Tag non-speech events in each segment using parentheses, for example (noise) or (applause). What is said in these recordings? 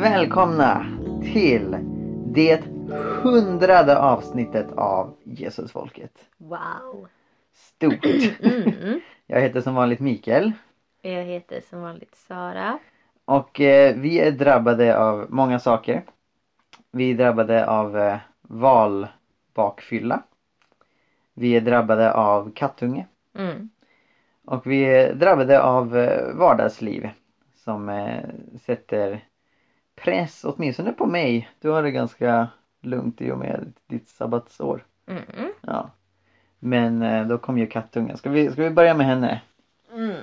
Välkomna till det hundrade avsnittet av Jesusfolket. Wow! Stort! Mm. Jag heter som vanligt Mikael Jag heter som vanligt Sara. och eh, vi är drabbade av många saker. Vi är drabbade av eh, valbakfylla. Vi är drabbade av kattunge. Mm. Och vi är drabbade av eh, vardagsliv som eh, sätter press åtminstone på mig. Du har det ganska lugnt i och med ditt sabbatsår. Mm. Ja. Men eh, då kom ju kattungen. Ska vi, ska vi börja med henne? Mm.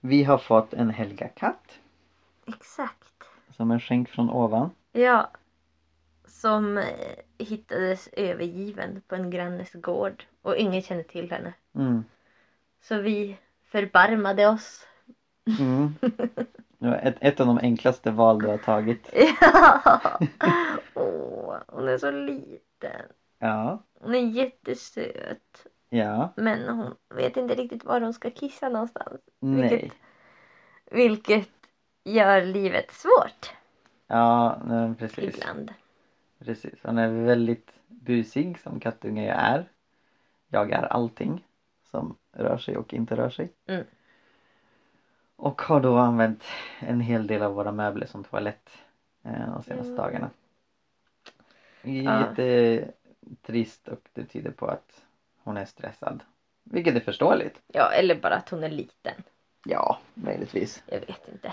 Vi har fått en Helga-katt Exakt. som en skänk från ovan. Ja. Som eh, hittades övergiven på en grannes gård och ingen kände till henne. Mm. Så vi förbarmade oss. Mm. (laughs) Ett, ett av de enklaste val du har tagit. (laughs) Ja! Åh, hon är så liten. Ja. Hon är jättesöt. Ja. Men hon vet inte riktigt var hon ska kissa någonstans. Nej. Vilket, vilket gör livet svårt Ja, nej, precis. ibland. Precis. Han är väldigt busig som kattunge är. Jagar allting som rör sig och inte rör sig. Mm. Och har då använt en hel del av våra möbler som toalett eh, de senaste Mm. dagarna. Det är Ja. jättetrist och det tyder på att hon är stressad. Vilket är förståeligt. Ja, eller bara att hon är liten. Ja, möjligtvis. Jag vet inte.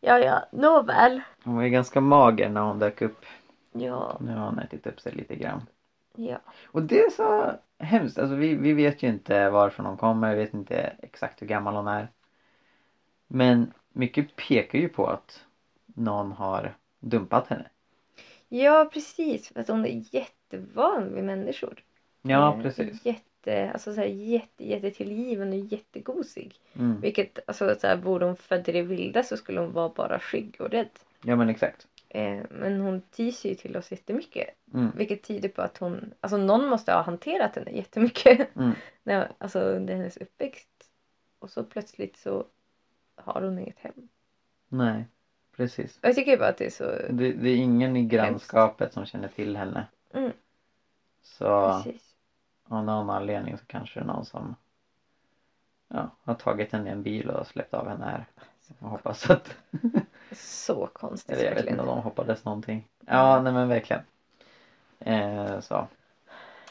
Ja, ja, nåväl. Hon var ju ganska mager när hon dök upp. Ja, Nu har hon ätit upp sig lite grann. ja. Och det är så hemskt. Alltså vi, vi vet ju inte varifrån hon kommer. Vi vet inte exakt hur gammal hon är. Men mycket pekar ju på att någon har dumpat henne. Ja, precis. För att hon är jättevan vid människor. Ja, Eh, precis. Jätte, alltså så här, jätte, jättetillgiven och jättegosig. Mm. Vilket, alltså så här, vore hon född i det vilda så skulle hon vara bara skygg och rädd. Ja men exakt. Eh, men hon tyser ju till oss jättemycket. Mm. Vilket tyder på att hon, alltså någon måste ha hanterat henne jättemycket. Mm. (laughs) När, alltså under hennes uppväxt. Och så plötsligt så har hon inget hem. Nej, precis. Jag tycker bara att det är så, Det, det är ingen i grannskapet som känner till henne. Mm. Så precis. av någon anledning så kanske det är någon som ja, har tagit henne i en bil och släppt av henne här. Jag hoppas att Så konstigt Eller jag vet inte om de hoppades någonting. Ja, nej men verkligen. Eh, så.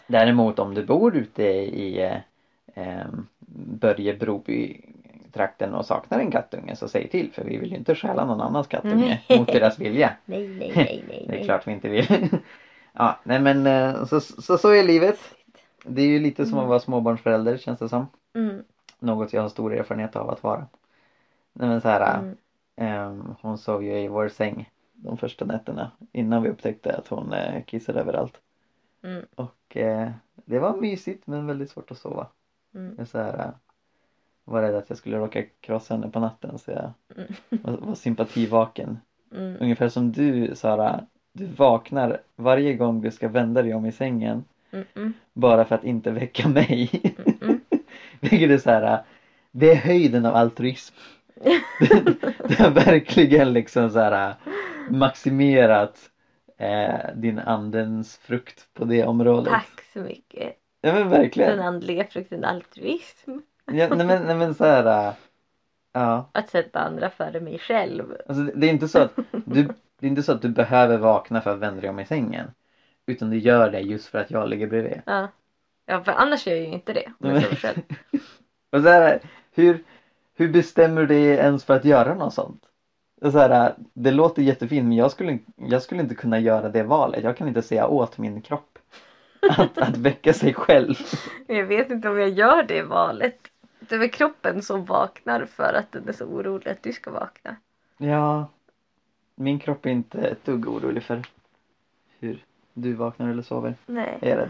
Däremot om du bor ute i eh, eh, Börje Broby trakten och saknar en kattunge så säg till för vi vill ju inte stjäla någon annans kattunge Nej. (laughs) mot deras vilja. (laughs) Nej, nej, (laughs) nej, nej. Det är klart vi inte vill. ja, nej men eh, så, så, så är livet. Det är ju lite som att vara småbarnsförälder känns det som. Mm, Något jag har stor erfarenhet av att vara. Nej men så här. mm. Ehm, hon sov ju i vår säng de första nätterna innan vi upptäckte att hon eh, kissade överallt. Mm. Och eh, det var mysigt men väldigt svårt att sova. Mm. Så här, eh, var rädd att jag skulle råka krossa henne på natten så jag Mm. var, var sympativaken. Mm. Ungefär som du Sara, du vaknar varje gång du ska vända dig om i sängen Mm. Mm. bara för att inte väcka mig. (laughs) Vilket är så här, det är höjden av altruism. (laughs) (laughs) det har verkligen liksom så här maximerat eh, din andens frukt på det området. Tack så mycket. Ja men Den verkligen. andliga frukten altruism. Ja, nej, men, nej men så här. äh, Ja. Att sätta andra före mig själv. Alltså det är inte så att du, det är inte så att du behöver vakna för att vända dig om i sängen. Utan du gör det just för att jag ligger bredvid. Ja. Ja, för annars gör jag ju inte det. Sover själv. (laughs) Och så här, hur, hur bestämmer du dig ens för att göra något sånt? Så här, det låter jättefint men jag skulle, jag skulle inte kunna göra det valet. Jag kan inte säga åt min kropp att, att väcka sig själv. Men (laughs) Jag vet inte om jag gör det valet. Det är väl kroppen som vaknar för att den är så orolig att du ska vakna. Ja, min kropp är inte ett dugg orolig för hur du vaknar eller sover. Nej, Jag är rädd.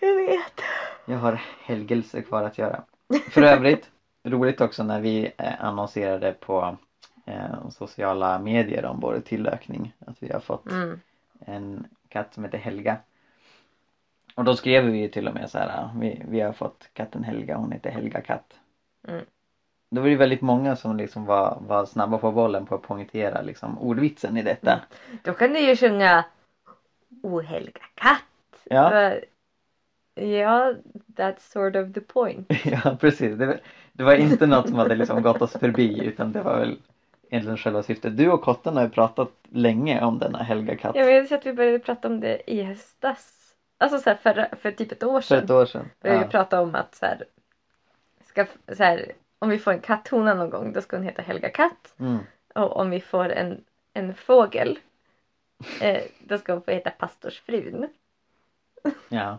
jag vet. Jag har helgelse kvar att göra. För övrigt, (laughs) roligt också när vi eh, annonserade på eh, sociala medier om vår tillökning. Att vi har fått Mm. en katt som heter Helga. Och då skrev vi ju till och med så här, vi, vi har fått katten Helga, hon heter Helga katt. Mm. det var ju väldigt många som liksom var, var snabba på bollen på att poängtera liksom ordvitsen i detta. Då kan du ju sjunga O helga katt. Ja, Ja, that's sort of the point. (laughs) ja precis. Det, var- det var inte något som hade liksom gått oss förbi utan det var väl egentligen själva syftet. Du och Kotten har ju pratat länge om denna Helga katt. Jag vet att vi började prata om det i höstas. Alltså så här för, för typ ett år För sedan. ett år sedan. Ja. vi prata om att så här, ska, så här, om vi får en katthona någon gång då ska hon heta Helga katt. Mm. Och om vi får en, en fågel (laughs) eh, då ska hon få heta pastorsfrun. (laughs) Ja.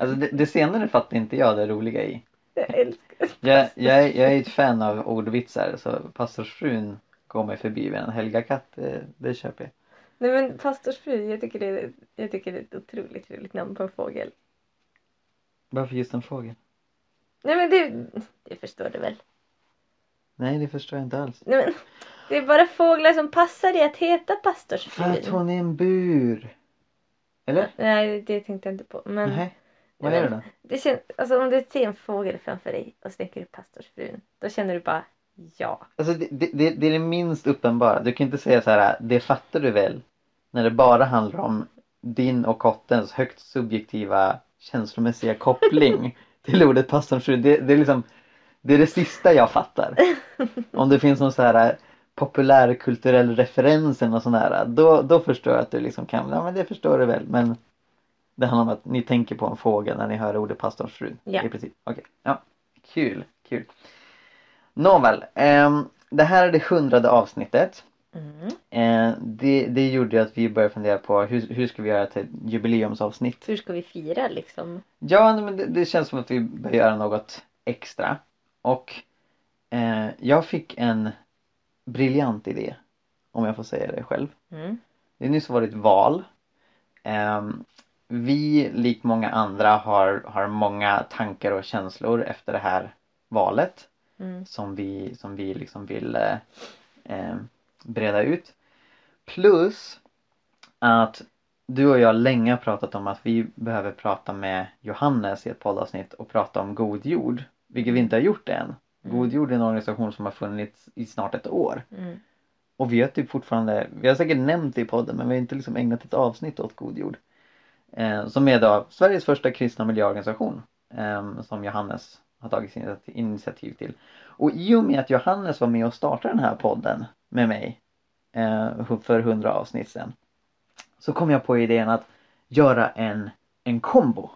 Alltså det, det senare fattar inte jag det roliga i. Jag älskar (laughs) Jag, jag, är- jag är ett fan av ordvitsar så pastorsfrun går mig förbi men Helga katt det, det köper jag. Nej men pastorsfru, jag tycker, det är, jag tycker det är ett otroligt roligt namn på en fågel. Varför just en fågel? Nej men det, det förstår du väl? Nej det förstår jag inte alls. Nej men det är bara fåglar som passar i att heta För att hon är en bur. Eller? Nej det tänkte jag inte på. Men Nej. Vad är det då? det känns, alltså om du ser en fågel framför dig och steker upp pastorsfrun. Då känner du bara ja. Alltså det, det, det det är det minst uppenbara. Du kan inte säga så här, det fattar du väl? När det bara handlar om din och kottens högt subjektiva känslomässiga koppling (laughs) till ordet pastorsfru. Det, det är liksom det är det sista jag fattar. Om det finns någon så här populärkulturell referens eller sån här, då, då förstår jag att du liksom kan, ja men det förstår du väl men det handlar om att ni tänker på en fågel när ni hör ordet pastorsfru. Ja. I princip. Okej, ja. Kul, kul. Nåväl, ehm, det här är det hundrade avsnittet. Mm. Eh, det, det gjorde att vi började fundera på hur, hur ska vi göra ett jubileumsavsnitt? Hur ska vi fira liksom? Ja, men det, det känns som att vi bör göra något extra. Och eh, jag fick en briljant idé. Om jag får säga det själv. Mm. Det har nyss varit val. Ehm, vi, likt många andra, har, har många tankar och känslor efter det här valet. Mm. Som vi, som vi liksom vill eh, eh, breda ut. Plus att du och jag länge har pratat om att vi behöver prata med Johannes i ett poddavsnitt och prata om God jord. Vilket vi inte har gjort än. Mm. God jord är en organisation som har funnits i snart ett år. Mm. Och vi har typ fortfarande, vi har säkert nämnt det i podden men vi har inte liksom ägnat ett avsnitt åt God jord. Eh, som är då Sveriges första kristna miljöorganisation. Eh, som Johannes har tagit initiativ till. Och i och med att Johannes var med och startade den här podden med mig eh, för hundra avsnitt sedan. Så kom jag på idén att göra en, en kombo.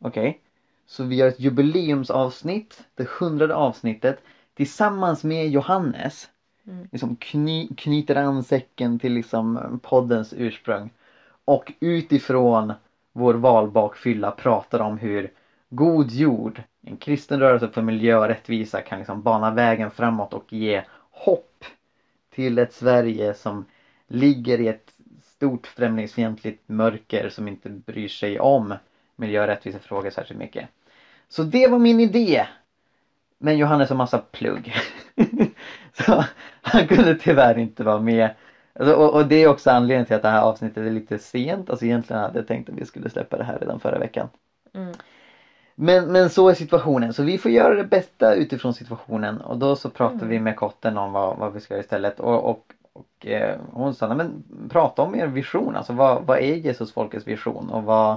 Okej? Så vi gör ett jubileumsavsnitt, det hundrade avsnittet tillsammans med Johannes Mm. liksom kny, knyter an säcken till liksom poddens ursprung och utifrån vår valbakfylla pratar om hur God jord, en kristen rörelse för miljö och rättvisa kan liksom bana vägen framåt och ge hopp till ett Sverige som ligger i ett stort främlingsfientligt mörker som inte bryr sig om miljö och rättvisefrågor särskilt mycket. Så det var min idé! Men Johannes har massa plugg. (laughs) Så han kunde tyvärr inte vara med. Alltså, och, och det är också anledningen till att det här avsnittet är lite sent. Alltså egentligen hade jag tänkt att vi skulle släppa det här redan förra veckan. Mm. Men, men så är situationen. Så vi får göra det bästa utifrån situationen. Och då så pratar Mm. vi med kotten om vad, vad vi ska göra istället. Och, och, och eh, hon sa, "Nej, men prata om er vision. Alltså vad, vad är Jesus folkets vision? Och vad,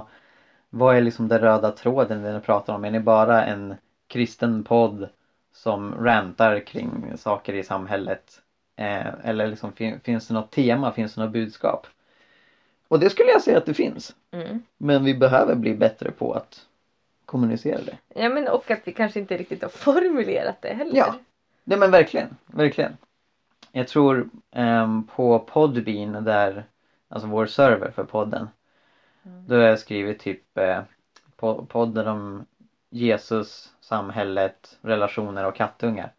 vad är liksom den röda tråden när ni pratar om? Är ni bara en kristen podd som rantar kring saker i samhället? Eh, eller liksom, fin, finns det något tema? Finns det något budskap? Och det skulle jag säga att det finns. Mm. Men vi behöver bli bättre på att kommunicera det. Ja men och att vi kanske inte riktigt har formulerat det heller. Ja. Nej men verkligen, verkligen. Jag tror ehm, på Podbean där, alltså vår server för podden. Mm. Då har jag skrivit typ eh, po- podden om Jesus, samhället, relationer och kattungar.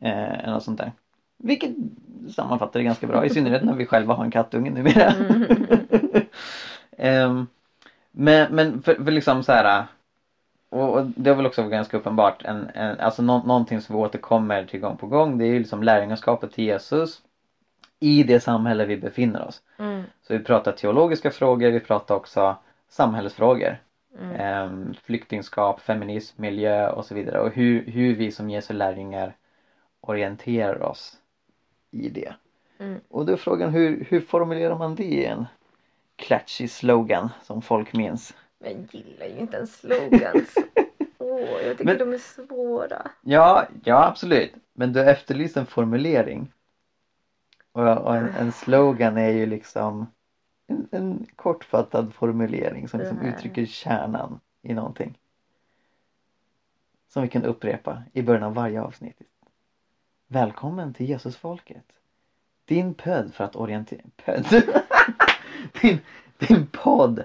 Eh, eller något sånt där. Vilket sammanfattar det ganska bra, i synnerhet när vi själva har en kattunge numera. Mm. (laughs) Ehm, men, men för, för liksom så här. Och, och det är väl också ganska uppenbart en, en, alltså nå, någonting som vi återkommer till gång på gång. Det är ju liksom lärjungaskapet till Jesus. I det samhälle vi befinner oss. Mm. Så vi pratar teologiska frågor, vi pratar också samhällsfrågor. Mm. Ehm, flyktingskap, feminism, miljö och så vidare. Och hur, hur vi som Jesu lärjungar orienterar oss i det. Mm. Och då är frågan hur, hur formulerar man det i en klatschig slogan som folk minns? Men jag gillar ju inte en slogans. (laughs) Åh, jag tycker Men- de är svåra. Ja, ja absolut. Men du efterlyser en formulering. Och, och en, en slogan är ju liksom en, en kortfattad formulering som liksom uttrycker kärnan i någonting. Som vi kan upprepa i början av varje avsnitt. Välkommen till Jesusfolket. Din podd för att orientera... Podd? (laughs) din, din podd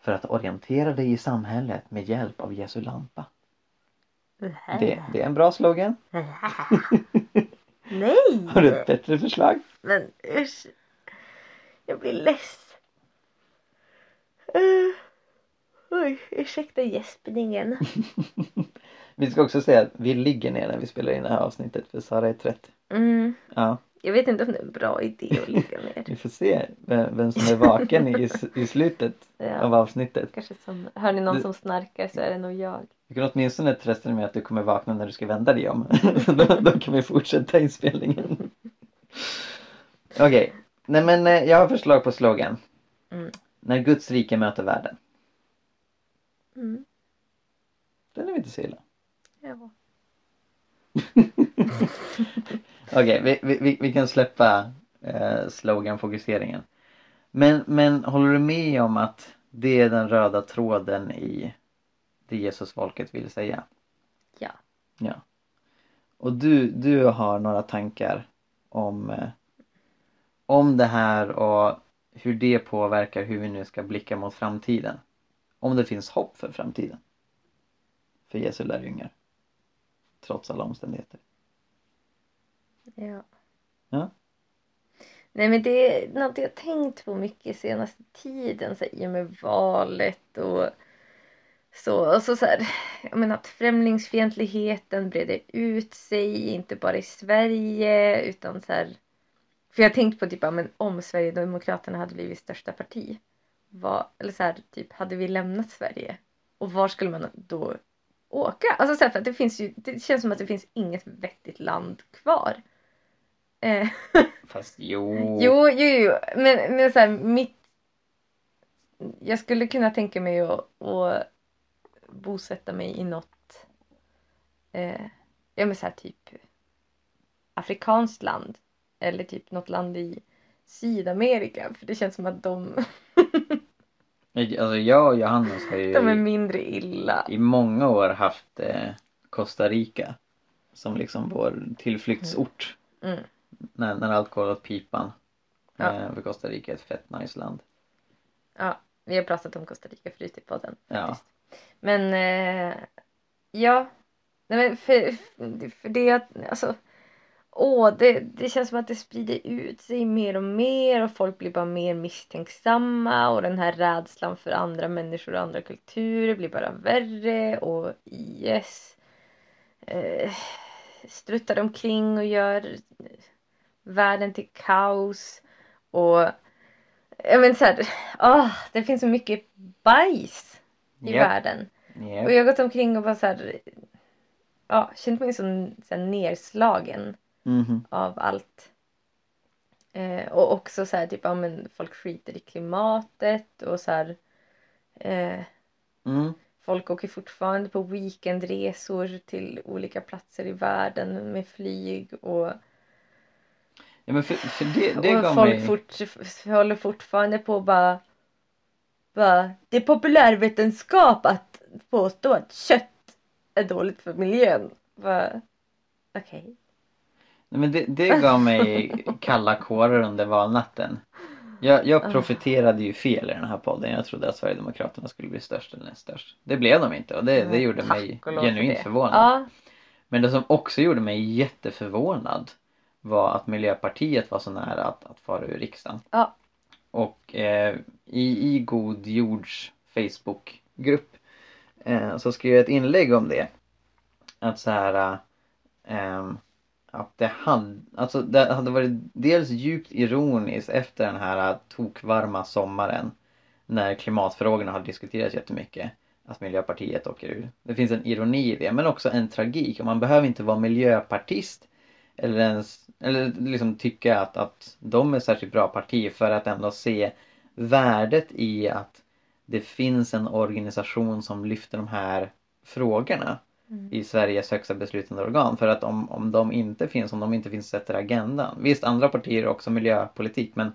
för att orientera dig i samhället med hjälp av Jesu lampa. Det, det är en bra slogan. (laughs) Nej! (laughs) Har du ett bättre förslag? Men usch. Jag blir less. Uh, oj, ursäkta gäspningen. (laughs) vi ska också säga att vi ligger ner när vi spelar in det här avsnittet för Sara är trött. Mm. Ja, Jag vet inte om det är en bra idé att (laughs) ligga ner. vi får se vem, vem som är vaken i, i slutet (laughs) av Ja, avsnittet. kanske som, hör ni någon Du- som snarkar så är det nog jag. Du kan åtminstone trösta dig med att du kommer vakna när du ska vända dig om. (laughs) Då, då kan vi fortsätta inspelningen. Okej, nej men eh, jag har förslag på slogan. Mm. När Guds rike möter världen. Mm. Den är väl inte så illa. Ja. Okej, vi, vi, vi, vi kan släppa eh, sloganfokuseringen. Men, men håller du med om att det är den röda tråden i det Jesusfolket vill säga? Ja. Ja. Och du, du har några tankar om, eh, om det här och hur det påverkar hur vi nu ska blicka mot framtiden. Om det finns hopp för framtiden. För Jesu lärjungar. Trots alla omständigheter. Ja. Ja. Nej men det är något jag tänkt på mycket senaste tiden så här, i och med valet och så. Och så, så här, jag menar att främlingsfientligheten breder ut sig, inte bara i Sverige utan så här. För jag har tänkt på typ, ja, men om Sverigedemokraterna hade blivit största parti. Vad, eller så här, typ, hade vi lämnat Sverige? Och var skulle man då åka? Alltså så här, för att det finns ju, det känns som att det finns inget vettigt land kvar. Eh, Fast (laughs) jo. Jo, jo, jo. Men, men så här, mitt... Jag skulle kunna tänka mig att, att bosätta mig i något... Eh, ja, men så här typ afrikanskt land. Eller typ något land i Sydamerika. För det känns som att de, (laughs) Alltså jag och Johannes har ju de är mindre illa. i många år haft eh, Costa Rica som liksom vår tillflyktsort. Mm. När, när allt går åt pipan. Ja. Eh, för Costa Rica är ett fett nice land. Ja, vi har pratat om Costa Rica förut i podden. Ja. Men eh, ja, nej men för, för det alltså Åh, det, det känns som att det sprider ut sig mer och mer och folk blir bara mer misstänksamma och den här rädslan för andra människor och andra kulturer blir bara värre och IS eh, struttar omkring och gör världen till kaos och jag men så här, åh, det finns så mycket bajs i Japp, världen. japp. Och jag har gått omkring och bara så här, ja, känt mig så, så här nedslagen Mhm. av allt. Eh, och också så här, typ, ja men folk skiter i klimatet och så här, eh, Mm. folk åker fortfarande på weekendresor till olika platser i världen med flyg och, Ja men för, för det, det och folk mig... fort, håller fortfarande på bara, bara det är populärvetenskap att påstå att kött är dåligt för miljön. Okej. Nej, men det, det gav mig (laughs) kalla kårar under valnatten. Jag, jag Ah. profeterade ju fel i den här podden. Jag trodde att Sverigedemokraterna skulle bli störst eller näst störst. Det blev de inte och det, det gjorde mig för genuint förvånad. Ja, Men det som också gjorde mig jätteförvånad var att Miljöpartiet var så nära att, att fara ur riksdagen. Ja. Och eh, i, i God Jords Facebookgrupp eh, så skrev jag ett inlägg om det. Att så här eh, att det hade, alltså det hade varit dels djupt ironiskt efter den här tokvarma sommaren när klimatfrågorna har diskuterats jättemycket att Miljöpartiet åker ur. Det finns en ironi i det men också en tragik och man behöver inte vara miljöpartist eller ens, eller liksom tycka att, att de är särskilt bra parti för att ändå se värdet i att det finns en organisation som lyfter de här frågorna Mm. i Sveriges högsta beslutande organ. För att om, om de inte finns, om de inte finns sätter agendan. Visst, andra partier har också miljöpolitik men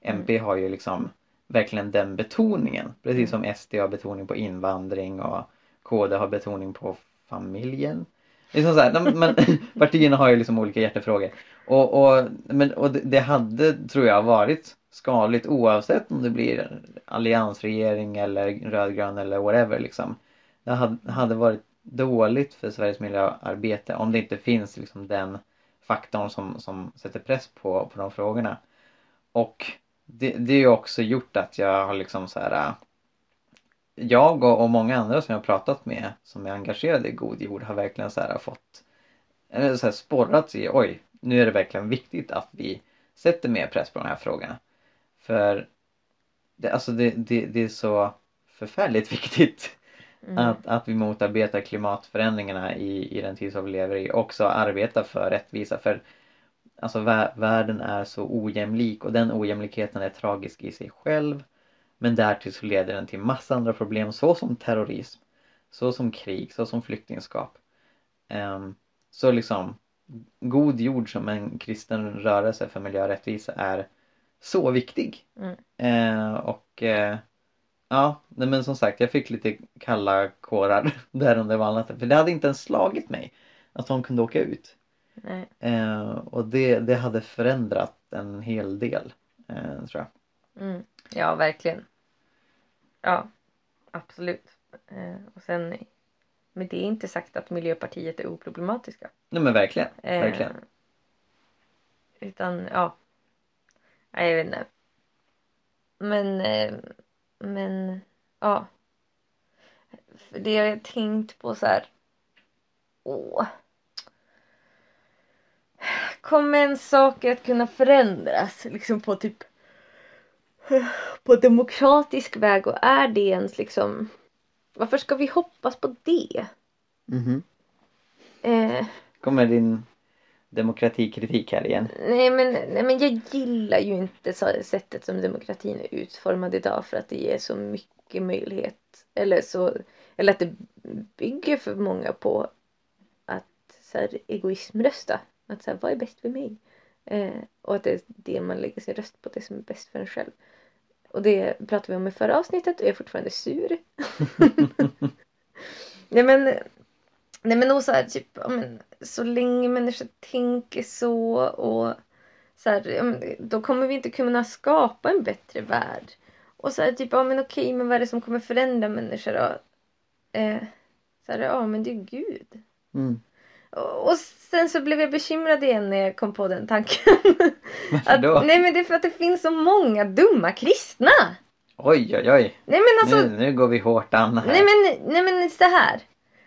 MP har ju liksom verkligen den betoningen. Precis som SD har betoning på invandring och KD har betoning på familjen. Liksom så här, men (laughs) partierna har ju liksom olika hjärtefrågor. Och, och, men, och det- det hade, tror jag, varit skadligt oavsett om det blir alliansregering eller rödgrön eller whatever liksom. Det hade, hade varit dåligt för Sveriges miljöarbete om det inte finns liksom den faktorn som, som sätter press på, på de frågorna. Och det, det är ju också gjort att jag har liksom så här. Äh, jag och, många andra som jag har pratat med som är engagerade i god jord har verkligen så här fått eller så här sporrats i oj, nu är det verkligen viktigt att vi sätter mer press på de här frågorna. För det, alltså det, det, det är så förfärligt (laughs) viktigt Mm. att, att vi motarbetar klimatförändringarna i, i den tid som vi lever i och också arbetar för rättvisa. För alltså vä- världen är så ojämlik och den ojämlikheten är tragisk i sig själv. Men därtill så leder den till massa andra problem såsom terrorism, såsom krig, såsom flyktingskap. Ehm, så liksom god jord som en kristen rörelse för miljö och rättvisa är så viktig. Mm. Eh, och eh, ja, men som sagt jag fick lite kalla kårar (laughs) där under valnatten för det hade inte ens slagit mig att hon kunde åka ut. Eh, och det, det hade förändrat en hel del eh, tror jag. Mm. Ja, verkligen. Ja, absolut. Eh, och sen med det är inte sagt att Miljöpartiet är oproblematiska. Nej men verkligen, Eh, verkligen. Utan, ja. Nej, jag vet inte. Men, eh, men, ja. För det har jag tänkt på så här. Åh. Kommer en sak att kunna förändras liksom på typ på demokratisk väg och är det ens liksom varför ska vi hoppas på det? Mhm. Eh, Kommer din demokratikritik här igen? Nej men, nej men jag gillar ju inte så sättet som demokratin är utformad idag för att det ger så mycket möjlighet. Eller, så, eller att det bygger för många på att så här, egoismrösta. Att så här, vad är bäst för mig? Eh, och att det är det man lägger sin röst på, det som är bäst för en själv. Och det pratade vi om i förra avsnittet och jag är fortfarande sur. (laughs) nej men Nej men och så här, typ, ja, men, så länge människor tänker så och så här, ja, men, då kommer vi inte kunna skapa en bättre värld. Och så här, typ, ja men okej, men vad är det som kommer förändra människor då? Eh, så här, ja men det är Gud. Mm. Och, sen så blev jag bekymrad igen när jag kom på den tanken. (laughs) Varför att, då? nej men det är för att det finns så många dumma kristna. Oj oj oj! Nej men alltså, nu, nu går vi hårt an här. Nej men, nej men så här.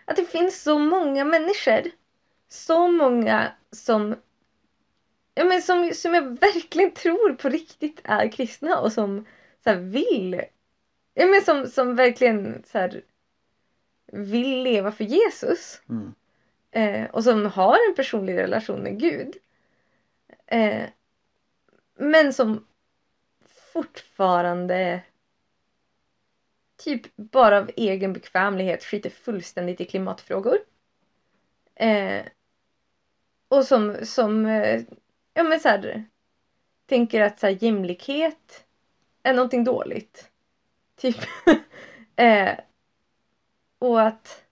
Att det finns så många människor. Så många som Ja men som, som jag verkligen tror på riktigt är kristna och som så här, vill Ja men som, som verkligen så här, vill leva för Jesus. Mm. Eh, och som har en personlig relation med Gud. Eh, men som fortfarande typ bara av egen bekvämlighet skiter fullständigt i klimatfrågor. Eh, och som, som eh, ja men så här, tänker att så här, jämlikhet är någonting dåligt. Typ. (laughs) eh, och att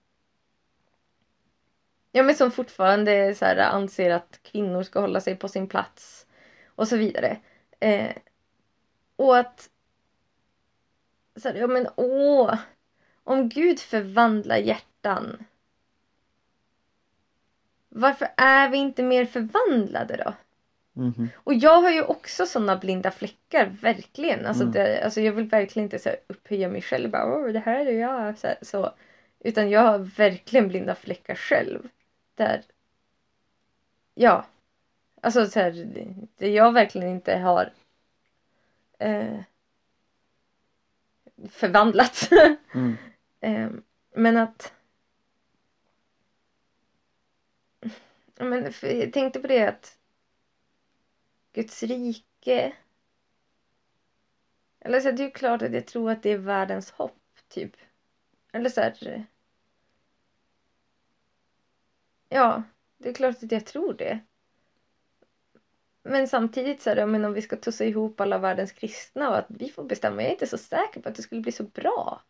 Ja men som fortfarande så här, anser att kvinnor ska hålla sig på sin plats och så vidare. Eh, och att så här, ja men åh, om Gud förvandlar hjärtan varför är vi inte mer förvandlade då? Mhm. Och jag har ju också sådana blinda fläckar, verkligen. Alltså, Mm. det, alltså jag vill verkligen inte så här, upphöja mig själv. Bara, Åh, det här är jag. Så, här, så. Utan jag har verkligen blinda fläckar själv. Där, ja. Alltså så här, det, jag verkligen inte har eh, förvandlats. (laughs) Mm. Eh, men att Men jag tänkte på det att Guds rike eller så här, det är ju klart att jag tror att det är världens hopp, typ. Eller så här... Ja, det är klart att jag tror det. Men samtidigt så här, men om vi ska tussa ihop alla världens kristna och att vi får bestämma. Jag är inte så säker på att det skulle bli så bra.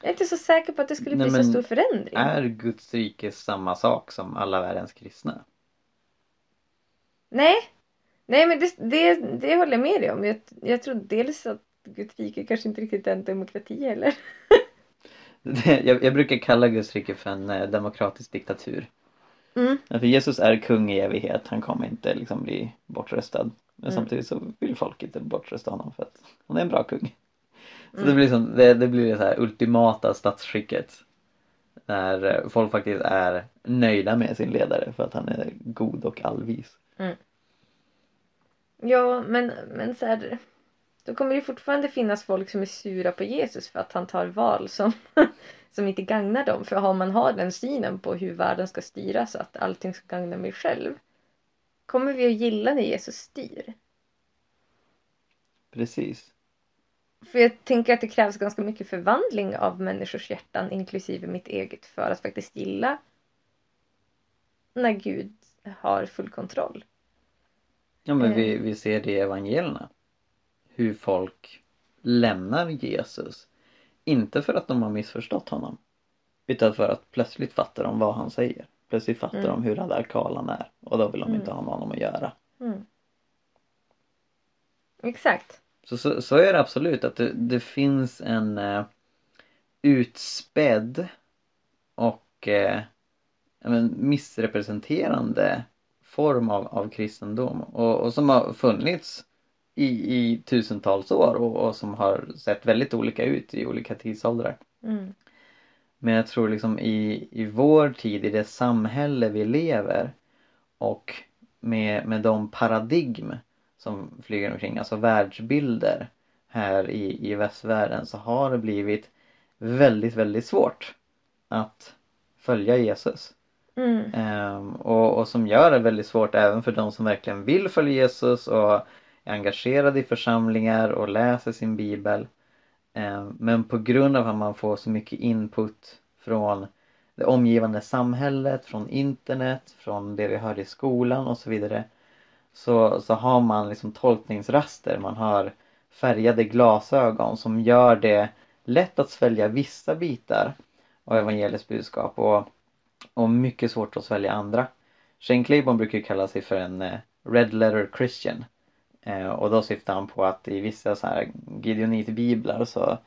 Jag är inte så säker på att det skulle Nej, bli så stor förändring. Är Guds rike samma sak som alla världens kristna? Nej. Nej men det, det, det håller jag med dig om. Jag, jag tror dels att Guds rike kanske inte riktigt är en demokrati heller. (laughs) Jag, jag brukar kalla Guds rike för en eh, demokratisk diktatur. Mm. För Jesus är kung i evighet, han kommer inte liksom bli bortröstad. Men Mm. samtidigt så vill folk inte bortrösta honom för att han är en bra kung. Så Mm. det blir som, det, det blir det så här ultimata statsskicket. När eh, folk faktiskt är nöjda med sin ledare för att han är god och allvis. Ja, men, men så här, då kommer det fortfarande finnas folk som är sura på Jesus för att han tar val som, (laughs) som inte gagnar dem. För om man har den synen på hur världen ska styras att allting ska gagna mig själv. Kommer vi att gilla när Jesus styr? Precis. För jag tänker att det krävs ganska mycket förvandling av människors hjärtan, inklusive mitt eget, för att faktiskt gilla när Gud har full kontroll. Ja men vi, Mm. vi ser det i evangelierna. Hur folk lämnar Jesus. Inte för att de har missförstått honom. Utan för att plötsligt fattar de vad han säger. Plötsligt fattar Mm. de hur radikal han är. Och då vill de inte Mm. ha med honom att göra. Mm. Exakt. Så, så, så är det absolut att det, det finns en eh, utspädd och eh, men missrepresenterande form av, av kristendom och, och som har funnits i, i tusentals år och, och som har sett väldigt olika ut i olika tidsåldrar. Mm. Men jag tror liksom i, i vår tid, i det samhälle vi lever och med, med de paradigm som flyger omkring, alltså världsbilder här i, i västvärlden så har det blivit väldigt, väldigt svårt att följa Jesus. Mm. Ehm, och, och som gör det väldigt svårt även för de som verkligen vill följa Jesus och är engagerad i församlingar och läser sin bibel. Eh, men på grund av att man får så mycket input från det omgivande samhället, från internet, från det vi hör i skolan och så vidare. Så, så har man liksom tolkningsraster, man har färgade glasögon som gör det lätt att svälja vissa bitar av evangeliets budskap och, och mycket svårt att svälja andra. Shane Claiborne brukar kalla sig för en eh, Red Letter Christian. Eh, och då syftar han på att i vissa så här Gideonit-biblar så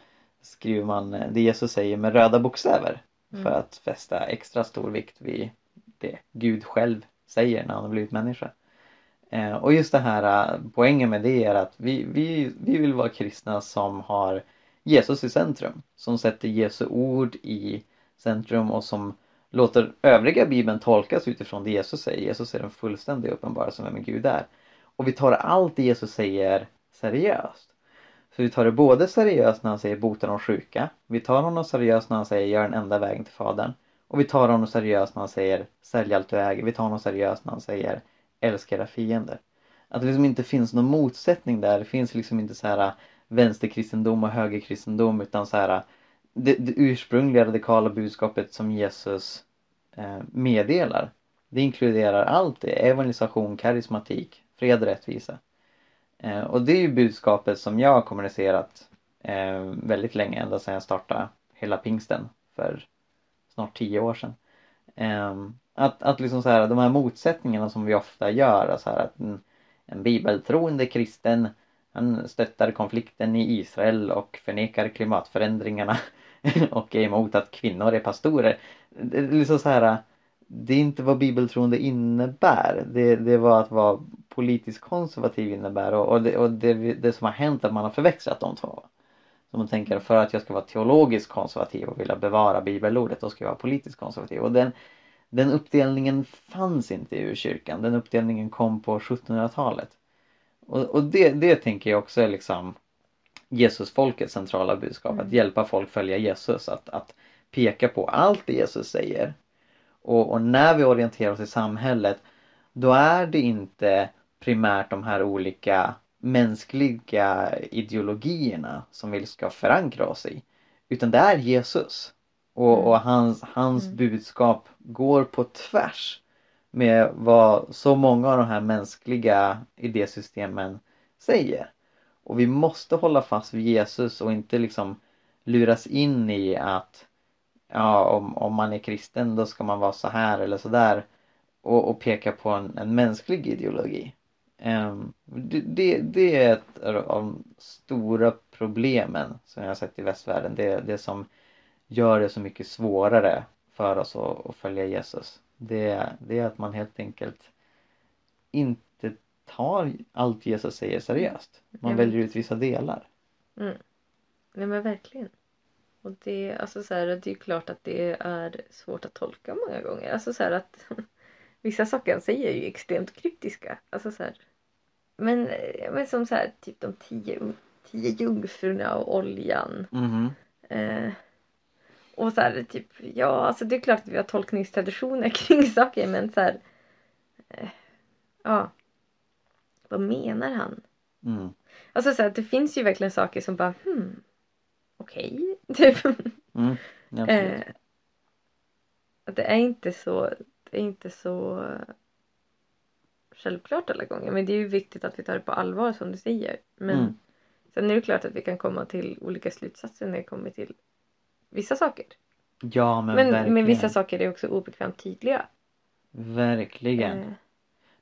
skriver man eh, det Jesus säger med röda bokstäver. Mm. För att fästa extra stor vikt vid det Gud själv säger när han har blivit människa. Eh, och just det här, poängen med det är att vi, vi, vi vill vara kristna som har Jesus i centrum. Som sätter Jesu ord i centrum och som låter övriga bibeln tolkas utifrån det Jesus säger. Jesus är den fullständiga uppenbarelsen vem Gud är. Och vi tar allt det Jesus säger seriöst. Så vi tar det både seriöst när han säger bota de sjuka. Vi tar honom seriöst när han säger gör den enda vägen till Fadern. Och vi tar honom seriöst när han säger sälj allt du äger. Vi tar honom seriöst när han säger älska era fiender. Att det liksom inte finns någon motsättning där. Det finns liksom inte så här äh, vänsterkristendom och högerkristendom utan så här äh, det, det ursprungliga radikala budskapet som Jesus eh, meddelar. Det inkluderar allt det. Evangelisation, karismatik, fred och rättvisa. Eh, och det är ju budskapet som jag har kommunicerat eh, väldigt länge, ända sedan jag startade hela pingsten för snart tio år sedan. Eh, att, att liksom så här, de här motsättningarna som vi ofta gör, så här att en, en bibeltroende kristen han stöttar konflikten i Israel och förnekar klimatförändringarna (laughs) och är emot att kvinnor är pastorer. Det är liksom så här, det är inte vad bibeltroende innebär. Det, det är vad att vara politiskt konservativ innebär och, och, det, och det, det som har hänt är att man har förväxlat de två. Så man tänker för att jag ska vara teologiskt konservativ och vilja bevara bibelordet då ska jag vara politiskt konservativ. Och den, den uppdelningen fanns inte i kyrkan. Den uppdelningen kom på 1700-talet. Och, och det, det tänker jag också är liksom Jesus folkets centrala budskap. Mm. Att hjälpa folk följa Jesus. Att, att peka på allt det Jesus säger. Och, och när vi orienterar oss i samhället då är det inte primärt de här olika mänskliga ideologierna som vi ska förankra oss i. Utan det är Jesus. Och, Mm. och hans, hans Mm. budskap går på tvärs med vad så många av de här mänskliga idésystemen säger. Och vi måste hålla fast vid Jesus och inte liksom luras in i att ja, om, om man är kristen då ska man vara så här eller så där och, och peka på en, en mänsklig ideologi. Ehm, det, det, är ett av de stora problemen som jag har sett i västvärlden. Det, det som gör det så mycket svårare för oss att, att följa Jesus. Det, det är att man helt enkelt inte tar allt Jesus säger seriöst. Man Mm. väljer ut vissa delar. Nej men verkligen. Och det, alltså så här, det är ju klart att det är svårt att tolka många gånger. Alltså så att (laughs) vissa saker han säger är ju extremt kryptiska. Alltså så här. Men, men som så här, typ de tio, tio jungfrurna och oljan. Mhm. Eh, och så här, typ, ja alltså det är klart att vi har tolkningstraditioner (laughs) kring saker men så här. Eh, ja. Vad menar han? Mm. Alltså så här, det finns ju verkligen saker som bara hmm. Okej, (laughs) typ. Mm. Eh, det är inte så, det är inte så självklart alla gånger. Men det är ju viktigt att vi tar det på allvar som du säger. Men Mm. sen är det klart att vi kan komma till olika slutsatser när det kommer till vissa saker. Ja men, Men, verkligen. men vissa saker är också obekvämt tydliga. Verkligen. Eh,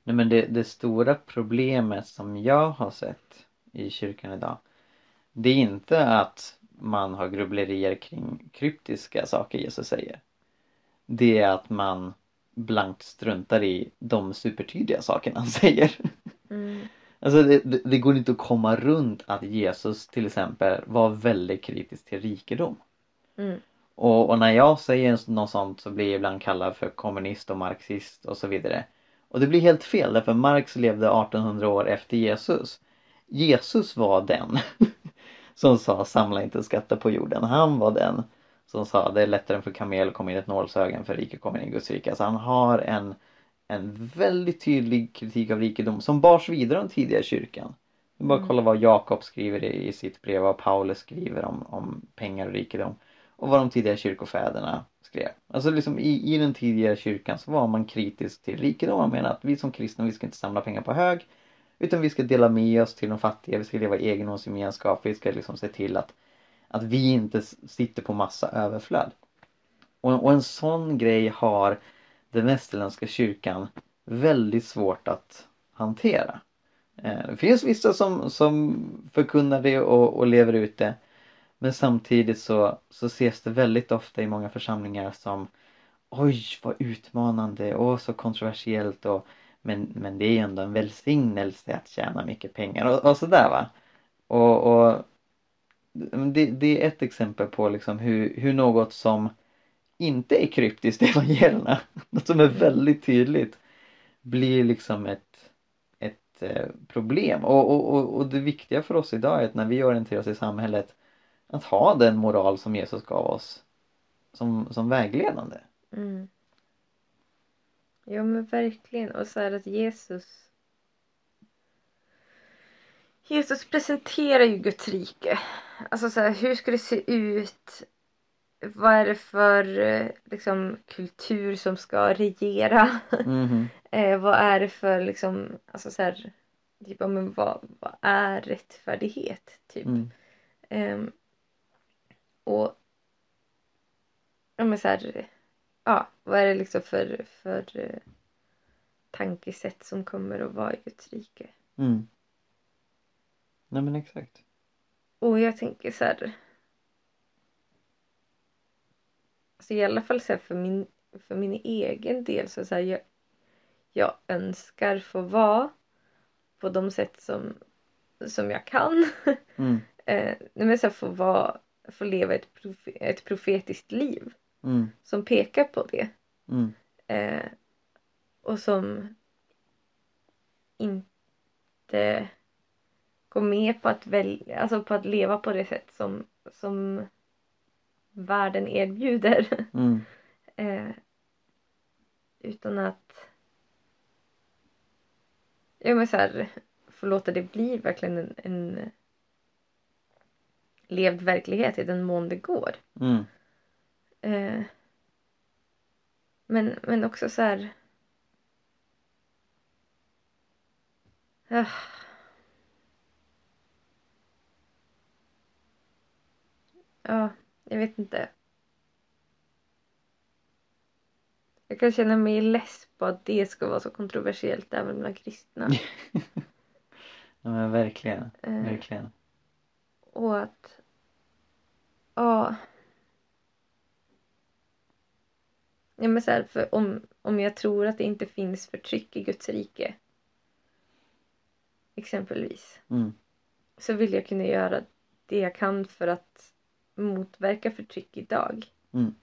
Nej men det, det stora problemet som jag har sett i kyrkan idag Det är inte att man har grubblerier kring kryptiska saker Jesus säger Det är att man blankt struntar i de supertydliga sakerna han säger. Mm, Alltså det, det, det går inte att komma runt att Jesus till exempel var väldigt kritisk till rikedom. Mm, och, och när jag säger något sånt så blir jag ibland kallad för kommunist och marxist och så vidare. Och det blir helt fel därför Marx levde 1800 år efter Jesus. Jesus var den (laughs) som sa samla inte skatter på jorden. Han var den som sa det är lättare för kamel att komma in i ett nålsöga än för rike komma in i Guds rike. Alltså han har en, en väldigt tydlig kritik av rikedom som bars vidare av den tidiga kyrkan. Är bara att Mm. kolla vad Jakob skriver i, sitt brev, vad Paulus skriver om, om pengar och rikedom och vad de tidiga kyrkofäderna skrev. Alltså liksom i, i den tidiga kyrkan så var man kritisk till rikedom. Man menar att vi som kristna vi ska inte samla pengar på hög utan vi ska dela med oss till de fattiga, vi ska leva i egendomsgemenskap, vi ska liksom se till att, att vi inte sitter på massa överflöd. Och, och en sån grej har den västerländska kyrkan väldigt svårt att hantera. Eh, det finns vissa som, som förkunnar det och, och lever ut det. Men samtidigt så, så ses det väldigt ofta i många församlingar som Oj vad utmanande och så kontroversiellt och men, men det är ju ändå en välsignelse att tjäna mycket pengar och, och sådär va. Och, och det, det är ett exempel på liksom hur, hur något som inte är kryptiskt i (laughs) evangelierna, något som är väldigt tydligt blir liksom ett, ett eh, problem. Och, och, och, och det viktiga för oss idag är att när vi orienterar oss i samhället att ha den moral som Jesus gav oss som, som vägledande. mm. Ja men verkligen. Och så är att Jesus Jesus presenterar ju Guds rike. Alltså så här, hur ska det se ut? Vad är det för eh, liksom, kultur som ska regera? Mhm. (laughs) Eh, vad är det för liksom, alltså så här, typ, men vad, vad är rättfärdighet? Typ. Mm. Ehm, och ja men så här, ja, vad är det liksom för, för eh, tankesätt som kommer att vara i Guds rike? Mm. Nej men exakt. Och jag tänker så här. Alltså i alla fall så för min, för min egen del så, så här, jag, jag önskar få vara på de sätt som, som jag kan. Mm. (laughs) eh, men så här, få, vara, få leva ett, profe, ett profetiskt liv Mm. som pekar på det. Mm. Eh, och som inte går med på att, välja, alltså på att leva på det sätt som, som världen erbjuder. (laughs) Mm. Eh, utan att ja men så här, få låta det bli verkligen en, en levd verklighet i den mån det går. Mm. Eh, men, men också så här ah. Ja, jag vet inte. Jag kan känna mig less på att det ska vara så kontroversiellt även bland kristna. (laughs) ja men verkligen, Eh. verkligen. Och att... Ja. Ja men så här, för om, om jag tror att det inte finns förtryck i Guds rike. Exempelvis. Mm. Så vill jag kunna göra det jag kan för att motverka förtryck idag. Mm.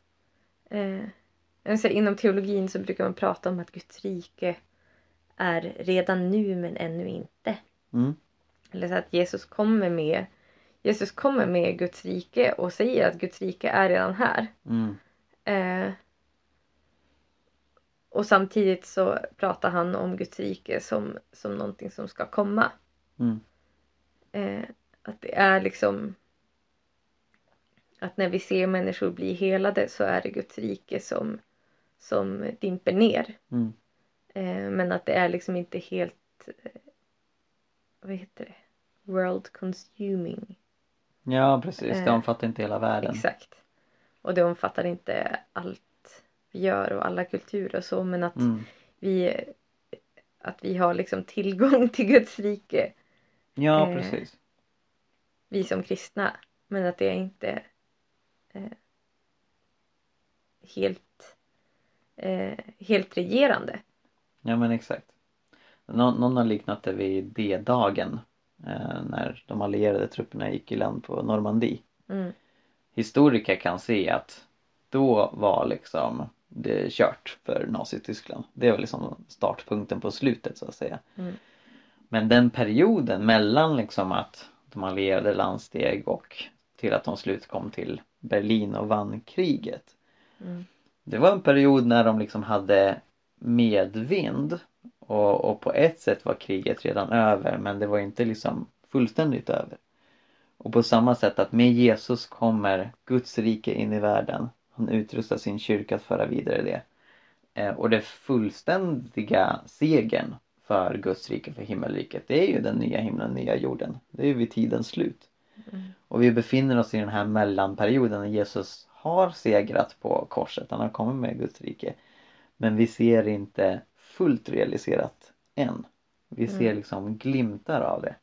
Eh, så här, inom teologin så brukar man prata om att Guds rike är redan nu men ännu inte. Mm. Eller så att Jesus kommer med Jesus kommer med Guds rike och säger att Guds rike är redan här. Mm. Eh, och samtidigt så pratar han om Guds rike som, som någonting som ska komma. Mm. Eh, att det är liksom att när vi ser människor bli helade så är det Guds rike som, som dimper ner. Mm. Eh, men att det är liksom inte helt eh, vad heter det? World consuming. Ja precis, det Eh, omfattar inte hela världen. Exakt. Och det omfattar inte allt gör och alla kulturer och så men att Mm. vi att vi har liksom tillgång till Guds rike Ja Eh, precis. vi som kristna men att det är inte eh, helt eh, helt regerande. Ja men exakt. Nå någon har liknat det vid D-dagen eh, när de allierade trupperna gick i land på Normandie. Mm. Historiker kan se att då var liksom det kört för Nazityskland. Det var liksom startpunkten på slutet så att säga. Mm. Men den perioden mellan liksom att de allierade landsteg och till att de slut kom till Berlin och vann kriget. Mm. Det var en period när de liksom hade medvind och, och på ett sätt var kriget redan över men det var inte liksom fullständigt över. Och på samma sätt att med Jesus kommer Guds rike in i världen. Han utrustar sin kyrka att föra vidare det. Eh, och det fullständiga segern för Guds rike, för himmelriket, det är ju den nya himlen, nya jorden. Det är ju vid tidens slut. Mm. Och vi befinner oss i den här mellanperioden när Jesus har segrat på korset. Han har kommit med Guds rike. Men vi ser inte fullt realiserat än. Vi ser Mm. liksom glimtar av det.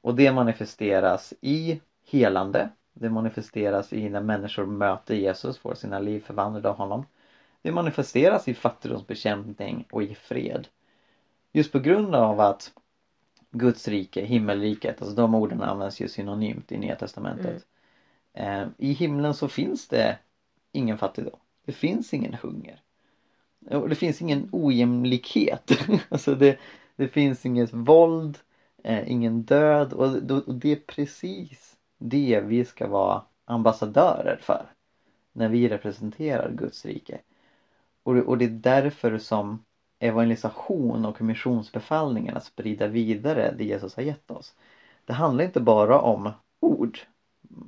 Och det manifesteras i helande. Det manifesteras i när människor möter Jesus, får sina liv förvandlade av honom. Det manifesteras i fattigdomsbekämpning och i fred. Just på grund av att Guds rike, himmelriket, alltså de orden används ju synonymt i Nya Testamentet. Eh, I himlen så finns det ingen fattigdom. Det finns ingen hunger. Och det finns ingen ojämlikhet. (laughs) alltså det, det finns inget våld, eh, ingen död och, och det är precis det vi ska vara ambassadörer för. När vi representerar Guds rike. Och, det- och det är därför som evangelisation och missionsbefallningen att sprida vidare det Jesus har gett oss. Det handlar inte bara om ord.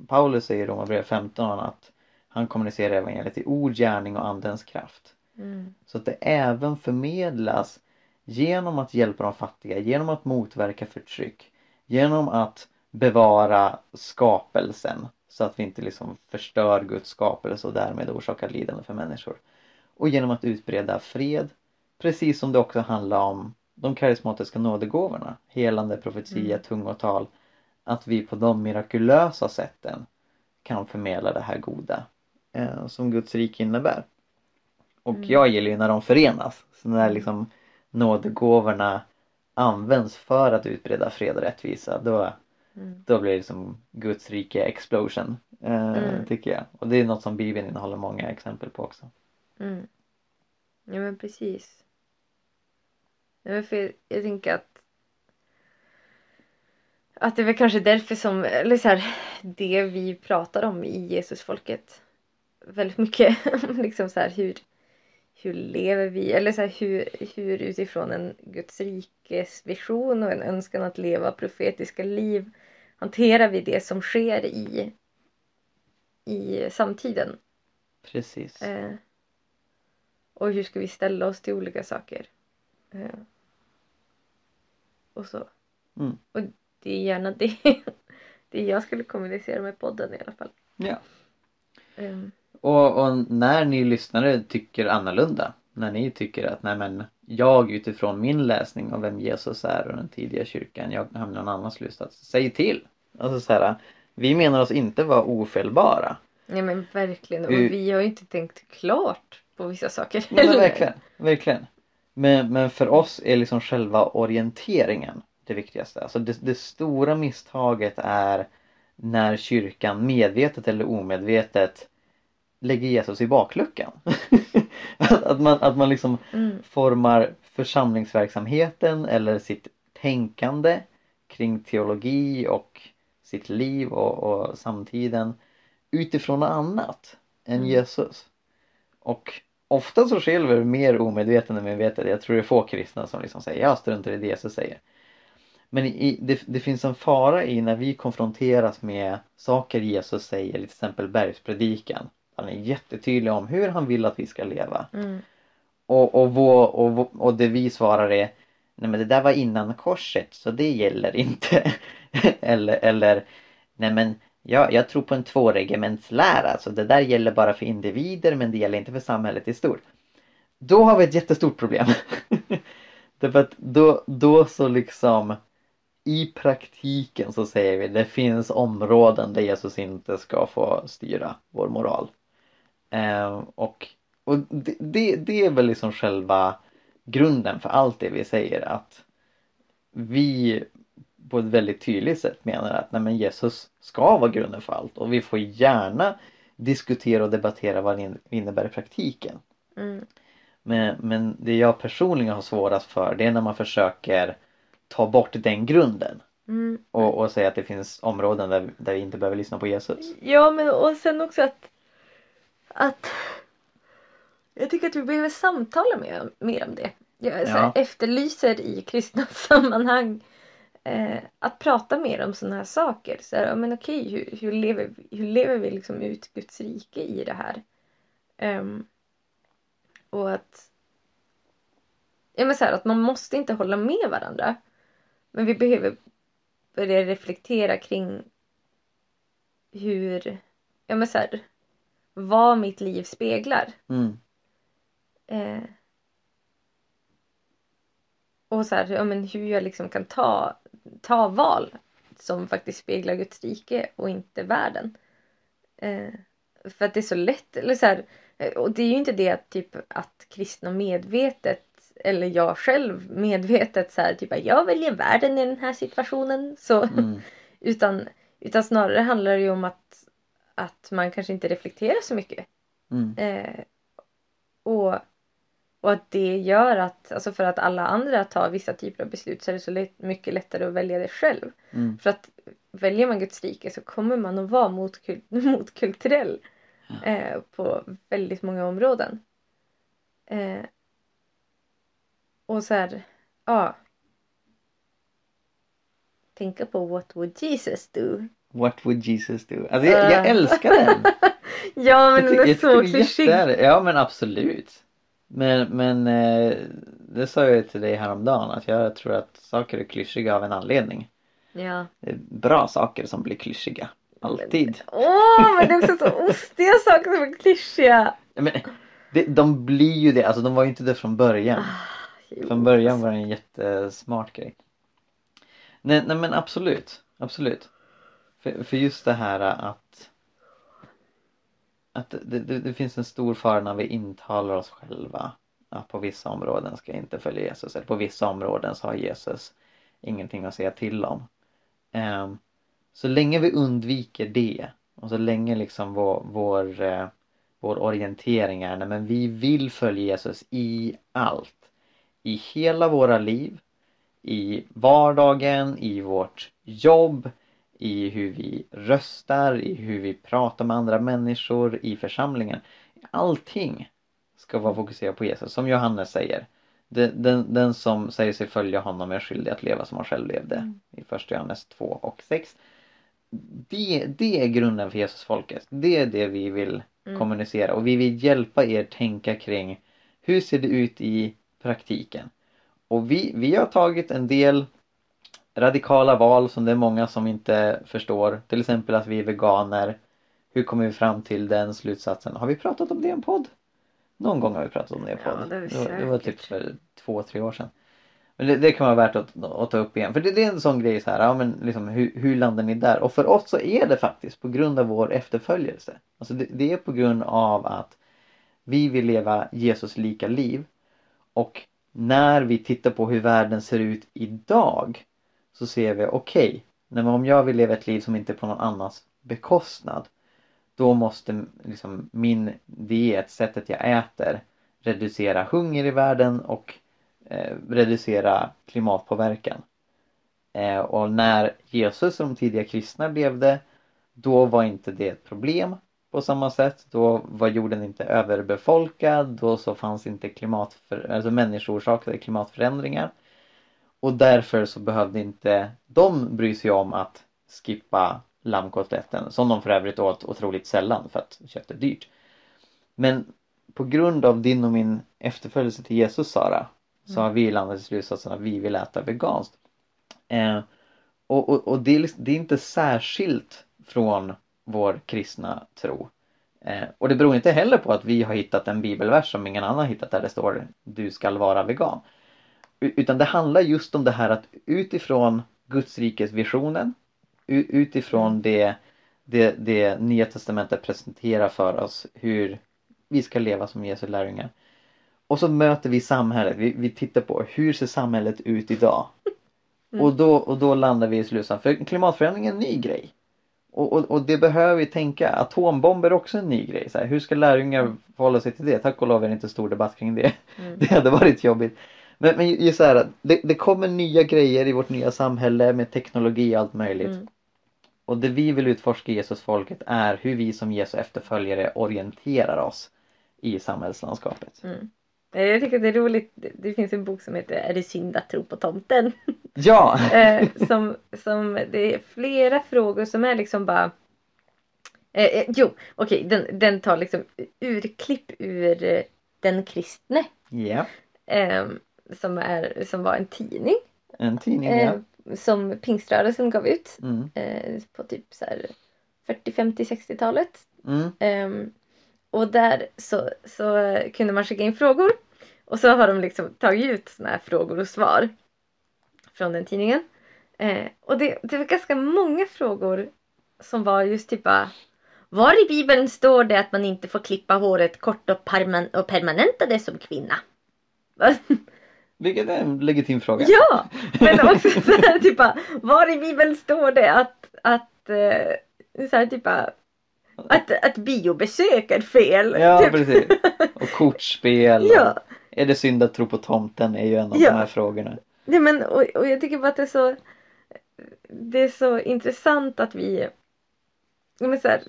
Paulus säger i Romarbrevet 15 att han kommunicerar evangeliet i ord, gärning och andens kraft. Mm. Så att det även förmedlas genom att hjälpa de fattiga, genom att motverka förtryck, genom att bevara skapelsen så att vi inte liksom förstör Guds skapelse och därmed orsakar lidande för människor. Och genom att utbreda fred, precis som det också handlar om de karismatiska nådegåvorna, helande, profetia, Mm. tungotal, att vi på de mirakulösa sätten kan förmedla det här goda eh, som Guds rike innebär. Och Mm. jag gillar ju när de förenas. Så när liksom nådegåvorna används för att utbreda fred och rättvisa då, Mm. då blir det som Guds rike explosion. Eh, Mm. Tycker jag. Och det är något som Bibeln innehåller många exempel på också. Mm. Ja men precis. Ja, men för jag tänker att att det är väl kanske därför som, eller så här, det vi pratar om i Jesusfolket väldigt mycket. (laughs) liksom så här hur, hur lever vi, eller så här, hur, hur utifrån en Guds rikes vision och en önskan att leva profetiska liv hanterar vi det som sker i, i samtiden. Precis. Eh, och hur ska vi ställa oss till olika saker. Eh, och så. Mm. Och det är gärna det, (laughs) det jag skulle kommunicera med podden i alla fall. Ja. Um, Och, och när ni lyssnare tycker annorlunda, när ni tycker att nej men jag utifrån min läsning av vem Jesus är och den tidiga kyrkan, jag hamnar någon annan slutsats. Säg till! Alltså så här, vi menar oss inte vara ofelbara. nej men verkligen. Och vi har ju inte tänkt klart på vissa saker Nej, men heller. verkligen, verkligen. Men, men för oss är liksom själva orienteringen det viktigaste. Alltså det, det stora misstaget är när kyrkan medvetet eller omedvetet lägger Jesus i bakluckan. (laughs) (laughs) att, man, att man liksom Mm, formar församlingsverksamheten eller sitt tänkande kring teologi och sitt liv och, och samtiden utifrån något annat än Mm. Jesus. Och ofta så sker det mer omedvetet än medvetet. Jag tror det är få kristna som liksom säger jag struntar i det Jesus säger. Men i, det, det finns en fara i när vi konfronteras med saker Jesus säger, till exempel bergspredikan. Han är jättetydlig om hur han vill att vi ska leva. mm, Och, och, vår, och, och det vi svarar är Nej men det där var innan korset så det gäller inte. (laughs) eller, eller Nej men ja, jag tror på en tvåregementslära så det där gäller bara för individer men det gäller inte för samhället i stort. Då har vi ett jättestort problem. (laughs) Därför att då, då så liksom i praktiken så säger vi det finns områden där Jesus inte ska få styra vår moral. Eh, och och det, det, det är väl liksom själva grunden för allt det vi säger att vi på ett väldigt tydligt sätt menar att nej men Jesus ska vara grunden för allt och vi får gärna diskutera och debattera vad det in- innebär i praktiken. mm, Men, men det jag personligen har svårast för det är när man försöker ta bort den grunden mm. och, och säga att det finns områden där, där vi inte behöver lyssna på Jesus. Ja men och sen också att att jag tycker att vi behöver samtala mer, mer om det. Jag så här, Ja. efterlyser i kristna (laughs) sammanhang eh, att prata mer om sådana här saker. Så här, men okej, hur, hur, lever, vi- hur lever vi liksom ut Guds rike i det här? Ehm, och att ja, men så här, att man måste inte hålla med varandra. Men vi behöver börja reflektera kring hur, ja men så här, vad mitt liv speglar. Mm. Eh, och så här, ja, men hur jag liksom kan ta, ta val som faktiskt speglar Guds rike och inte världen. Eh, för att det är så lätt, eller så här, eh, och det är ju inte det att, typ, att kristna medvetet eller jag själv medvetet så här, typ att jag väljer världen i den här situationen. Så, Mm. (laughs) utan, utan snarare handlar det ju om att, att man kanske inte reflekterar så mycket. Mm. Eh, och, och att det gör att, alltså för att alla andra tar vissa typer av beslut så är det så lätt, mycket lättare att välja det själv. Mm. För att väljer man Guds rike så kommer man att vara motkul- (laughs) motkulturell eh, på väldigt många områden. Eh, och så här, ja. Tänka på what would Jesus do? What would Jesus do? Alltså jag, jag Äh. älskar den! (laughs) Ja men den är så klyschig. Ja men absolut. Men, men eh, det sa jag till dig häromdagen att jag tror att saker är klyschiga av en anledning. Ja. Det är bra saker som blir klyschiga. Alltid. Åh, men det är också så ostiga saker som är klyschiga. Men, det, de blir ju det, alltså de var ju inte det från början. Jo. Från början var det en jättesmart grej. Nej, nej men absolut, absolut. För, för just det här att att det, det, det finns en stor fara när vi intalar oss själva att på vissa områden ska jag inte följa Jesus eller på vissa områden så har Jesus ingenting att säga till om. Um, så länge vi undviker det och så länge liksom vår, vår, eh, vår orientering är nej, men vi vill följa Jesus i allt. I hela våra liv, i vardagen, i vårt jobb, i hur vi röstar, i hur vi pratar med andra människor, i församlingen. Allting. ska vara fokuserad på Jesus. Som Johannes säger. Den, den, den som säger sig följa honom är skyldig att leva som han själv levde. Mm. I första Johannes 2 och 6. Det, det är grunden för Jesusfolket. Det är det vi vill Mm. kommunicera och vi vill hjälpa er tänka kring hur ser det ut i praktiken. Och vi, vi har tagit en del radikala val som det är många som inte förstår. Till exempel att vi är veganer. Hur kommer vi fram till den slutsatsen? Har vi pratat om det i en podd? Någon gång har vi pratat om det i en Ja, podd. det har vi det, var, det var typ för två, tre år sedan. Men det, det kan vara värt att, att ta upp igen. För det, det är en sån grej så här, ja men liksom hur, hur landar ni där? Och för oss så är det faktiskt på grund av vår efterföljelse. Alltså det, det är på grund av att vi vill leva Jesus lika liv. Och när vi tittar på hur världen ser ut idag så ser vi okej, okay, om jag vill leva ett liv som inte är på någon annans bekostnad då måste liksom min diet, sättet jag äter reducera hunger i världen och eh, reducera klimatpåverkan. Eh, och när Jesus och de tidiga kristna levde då var inte det ett problem på samma sätt. Då var jorden inte överbefolkad. Då så fanns inte klimatför, alltså människoorsakade klimatförändringar. Och därför så behövde inte de bry sig om att skippa lammkotletten som de för övrigt åt otroligt sällan för att kött är dyrt. Men på grund av din och min efterföljelse till Jesus Sara så har vi landat i slutsatsen att vi vill äta veganskt. Eh, och och, och det, är, liksom, det är inte särskilt från vår kristna tro. Eh, och det beror inte heller på att vi har hittat en bibelvers som ingen annan har hittat där det står du skall vara vegan. Utan det handlar just om det här att utifrån Guds rikes visionen utifrån det, det, det Nya Testamentet presenterar för oss hur vi ska leva som Jesu lärjungar. Och så möter vi samhället, vi, vi tittar på hur ser samhället ut idag? (laughs) Mm. Och, då, och då landar vi i slutsatsen, för klimatförändring är en ny grej. Och, och, och det behöver vi tänka, atombomber är också en ny grej. Så här, hur ska lärjungar förhålla sig till det? Tack och lov är det inte stor debatt kring det. Mm. (laughs) Det hade varit jobbigt. Men, men just så här, det, det kommer nya grejer i vårt nya samhälle med teknologi och allt möjligt. Mm. Och det vi vill utforska i Jesusfolket är hur vi som Jesu efterföljare orienterar oss i samhällslandskapet. Mm. Eh, Jag tycker att det är roligt. Det- finns en bok som heter Är det synd att tro på tomten? (laughs) Ja! (laughs) eh, som, som det är flera frågor som är liksom bara eh, eh, Jo, okej, den, den tar liksom urklipp ur Den kristne. Ja, Eh, som, är, som var en tidning. en tidning Eh, ja. som pingströrelsen gav ut. Mm, Eh, på typ så här 40, 50, 60-talet. mm, Ehm, och där så, så kunde man skicka in frågor. Och så har de liksom tagit ut såna här frågor och svar. Från den tidningen. Eh, och det, det var ganska många frågor som var just typ bara Var i bibeln står det att man inte får klippa håret kort och, perman- och permanenta det som kvinna? (laughs) vilket är en legitim fråga. ja! Men också så här, (laughs) typ Var i bibeln står det att, att eh, så här, typ att, att biobesök är fel? Ja, typ. precis. (laughs) Och kortspel. Ja. Och är det synd att tro på tomten är ju en av Ja. de här frågorna. Nej men och, och jag tycker bara att det är så Det är så intressant att vi ja, men så här,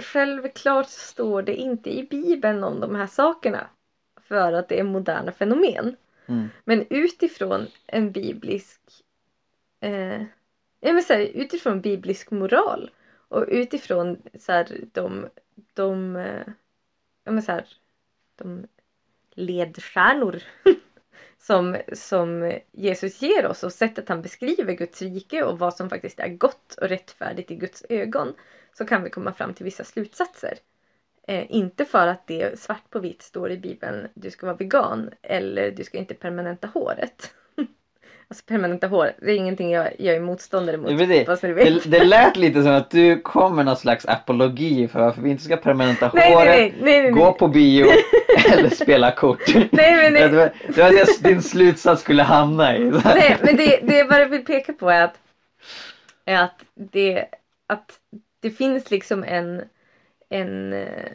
Självklart står det inte i bibeln om de här sakerna För att det är moderna fenomen Mm. Men utifrån en biblisk eh, ja, men så här, Utifrån biblisk moral Och utifrån så här, de, de eh, ja, men så här, de ledstjärnor (laughs) som, som Jesus ger oss och sättet han beskriver Guds rike och vad som faktiskt är gott och rättfärdigt i Guds ögon så kan vi komma fram till vissa slutsatser. Eh, inte för att det svart på vitt står i bibeln du ska vara vegan eller du ska inte permanenta håret. (laughs) alltså permanenta hår, det är ingenting jag, jag är motståndare mot. Det, det. Det, det lät lite som att du kom med någon slags apologi för varför vi inte ska permanenta (laughs) nej, håret, nej, nej. gå på bio (laughs) eller spela kort. Nej, men nej. Det var det, var det din slutsats skulle hamna i. Nej, men det, det jag bara vill peka på är att, är att, det, att det finns liksom en, en eh,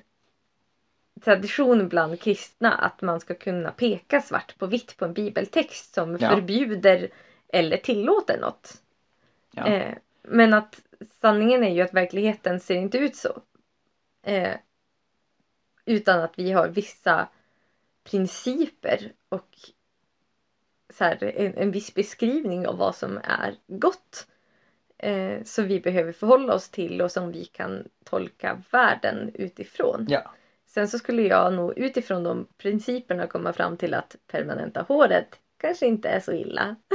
tradition bland kristna att man ska kunna peka svart på vitt på en bibeltext som Ja. förbjuder eller tillåter något. Ja. Eh, men att sanningen är ju att verkligheten ser inte ut så. Eh, utan att vi har vissa principer och så här, en, en viss beskrivning av vad som är gott. Eh, som vi behöver förhålla oss till och som vi kan tolka världen utifrån. Ja. Sen så skulle jag nog utifrån de principerna komma fram till att permanenta håret kanske inte är så illa. (laughs)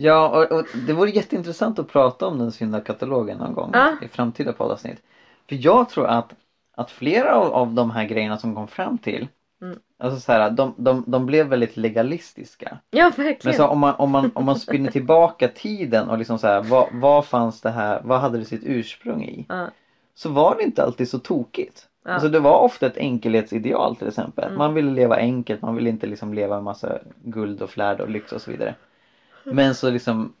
Ja, och, och det vore jätteintressant att prata om den syndakatalogen någon gång Ja. i framtida poddavsnitt. För jag tror att, att flera av, av de här grejerna som kom fram till, Mm. alltså så här, de, de, de blev väldigt legalistiska. Ja, Men verkligen. så om man, om man, om man spinner tillbaka tiden och liksom så här, vad, vad fanns det här, vad hade det sitt ursprung i? Ja, Så var det inte alltid så tokigt. ja. Alltså det var ofta ett enkelhetsideal till exempel. Mm. Man ville leva enkelt, man ville inte liksom leva en massa guld och flärd och lyx och så vidare. Men så liksom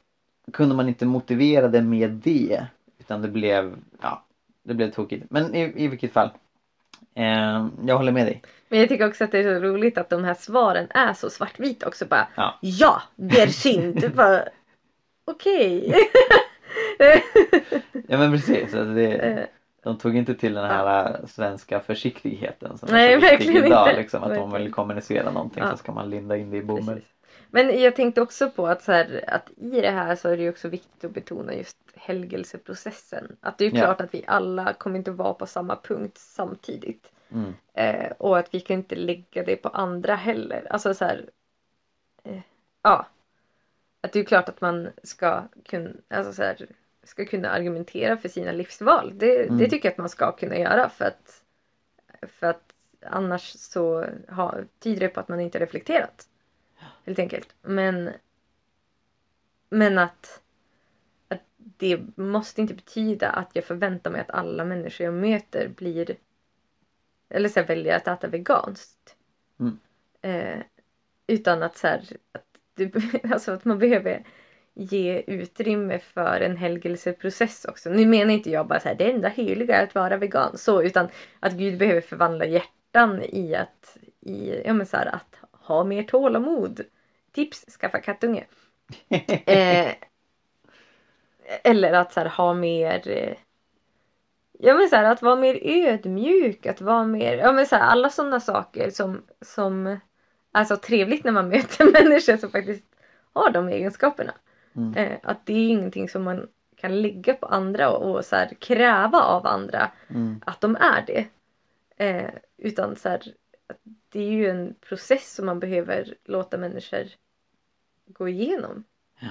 kunde man inte motivera det med det. Utan det blev, ja, det blev tokigt. Men i, i vilket fall. Eh, jag håller med dig. Men jag tycker också att det är så roligt att de här svaren är så svartvita också. Bara, Ja. ja, det är synd. Bara, Okej. Ja men precis. Alltså det, Eh, de tog inte till den här äh, svenska försiktigheten som Nej, är så viktig verkligen idag. Liksom, att om man Verkligen. vill kommunicera någonting Ja. så ska man linda in det i bomull. Precis. Men jag tänkte också på att, så här, att i det här så är det ju också viktigt att betona just helgelseprocessen. Att det är Ja. klart att vi alla kommer inte vara på samma punkt samtidigt. Mm. Eh, och att vi kan inte lägga det på andra heller. Alltså så här, eh, ja. Att det är ju klart att man ska kunna, alltså så här, ska kunna argumentera för sina livsval. Det, Mm. det tycker jag att man ska kunna göra för att, för att annars så ha, tyder det på att man inte reflekterat. Helt enkelt. Men, men att, att det måste inte betyda att jag förväntar mig att alla människor jag möter blir eller så här, väljer att äta veganskt. Mm. Eh, utan att så här, att, det, (laughs) alltså att man behöver ge utrymme för en helgelseprocess också. Nu menar inte jag bara så här, det enda heliga är att vara vegan så, utan att Gud behöver förvandla hjärtan i att, i, ja men så här, att ha mer tålamod. Tips, skaffa kattunge. (laughs) Eh, eller att så här, ha mer eh, Ja men så här, att vara mer ödmjuk, att vara mer, ja men så här, alla sådana saker som, som är så trevligt när man (laughs) möter människor som faktiskt har de egenskaperna. Mm. Eh, att det är ingenting som man kan lägga på andra och, och så här, kräva av andra Mm. att de är det. Eh, utan så här, att det är ju en process som man behöver låta människor gå igenom. Ja.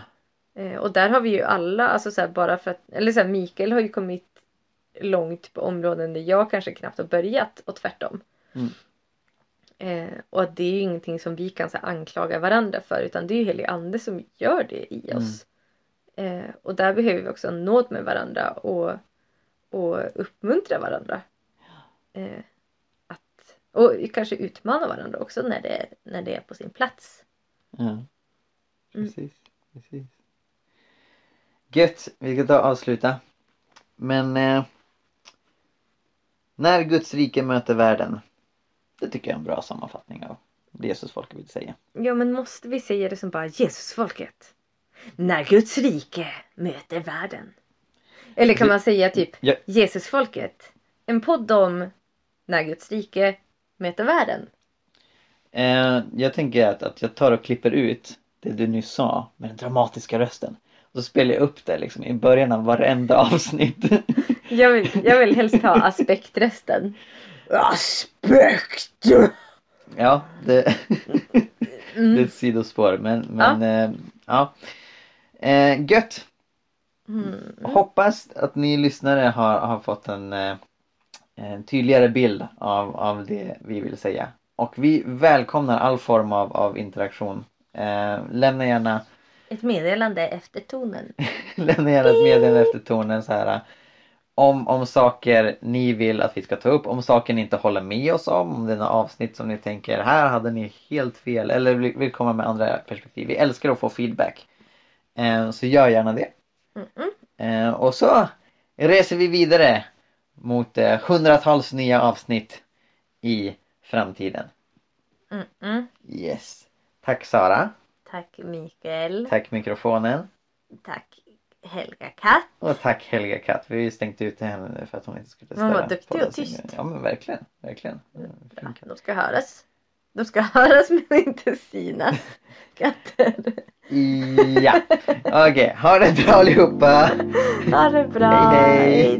Eh, och där har vi ju alla, alltså så här, bara för att, eller så här, Mikael har ju kommit långt på områden där jag kanske knappt har börjat och tvärtom. Mm. Eh, och att det är ju ingenting som vi kan så här, anklaga varandra för utan det är ju helig ande som gör det i Mm. oss. Eh, och där behöver vi också nåd med varandra och, och uppmuntra varandra. Eh, att, och kanske utmana varandra också när det, när det är på sin plats. Ja. Precis, precis. Gött, vi ska ta och avsluta. Men eh, när Guds rike möter världen. Det tycker jag är en bra sammanfattning av det Jesus folk vill säga. Ja men måste vi säga det som bara Jesusfolket? När Guds rike möter världen. Eller kan man säga typ Ja. Jesusfolket? En podd om när Guds rike möter världen. Eh, jag tänker att, att jag tar och klipper ut det du nyss sa med den dramatiska rösten. Och så spelar jag upp det liksom i början av varenda (laughs) avsnitt. Jag vill, jag vill helst ha aspektrösten. Aspekt! ja, det, det är Mm. ett sidospår men, men ja. Eh, ja. Eh, gött! Mm. Hoppas att ni lyssnare har, har fått en, eh, en tydligare bild av, av det vi vill säga. Och vi välkomnar all form av, av interaktion. Eh, lämna gärna Ett meddelande efter tonen. (laughs) lämna gärna ett meddelande efter tonen så här. Om, om saker ni vill att vi ska ta upp, om saker ni inte håller med oss om, om det är några avsnitt som ni tänker här hade ni helt fel eller vill, vill komma med andra perspektiv. Vi älskar att få feedback. Eh, så gör gärna det. Mm-mm. Eh, och så reser vi vidare mot eh, hundratals nya avsnitt i framtiden. Mm-mm. Yes. Tack Sara. Tack Mikael. Tack mikrofonen. Tack Helga Katt. Och tack Helga Katt. Vi har ju stängt ut henne nu för att hon inte skulle Hon var störa duktig och tyst. Ja men verkligen, verkligen. Katt. de ska höras. De ska (laughs) höras men inte synas. (laughs) Katter. Ja, okej. Okay. Ha det bra allihopa. Ha det bra. Hej, hej. hej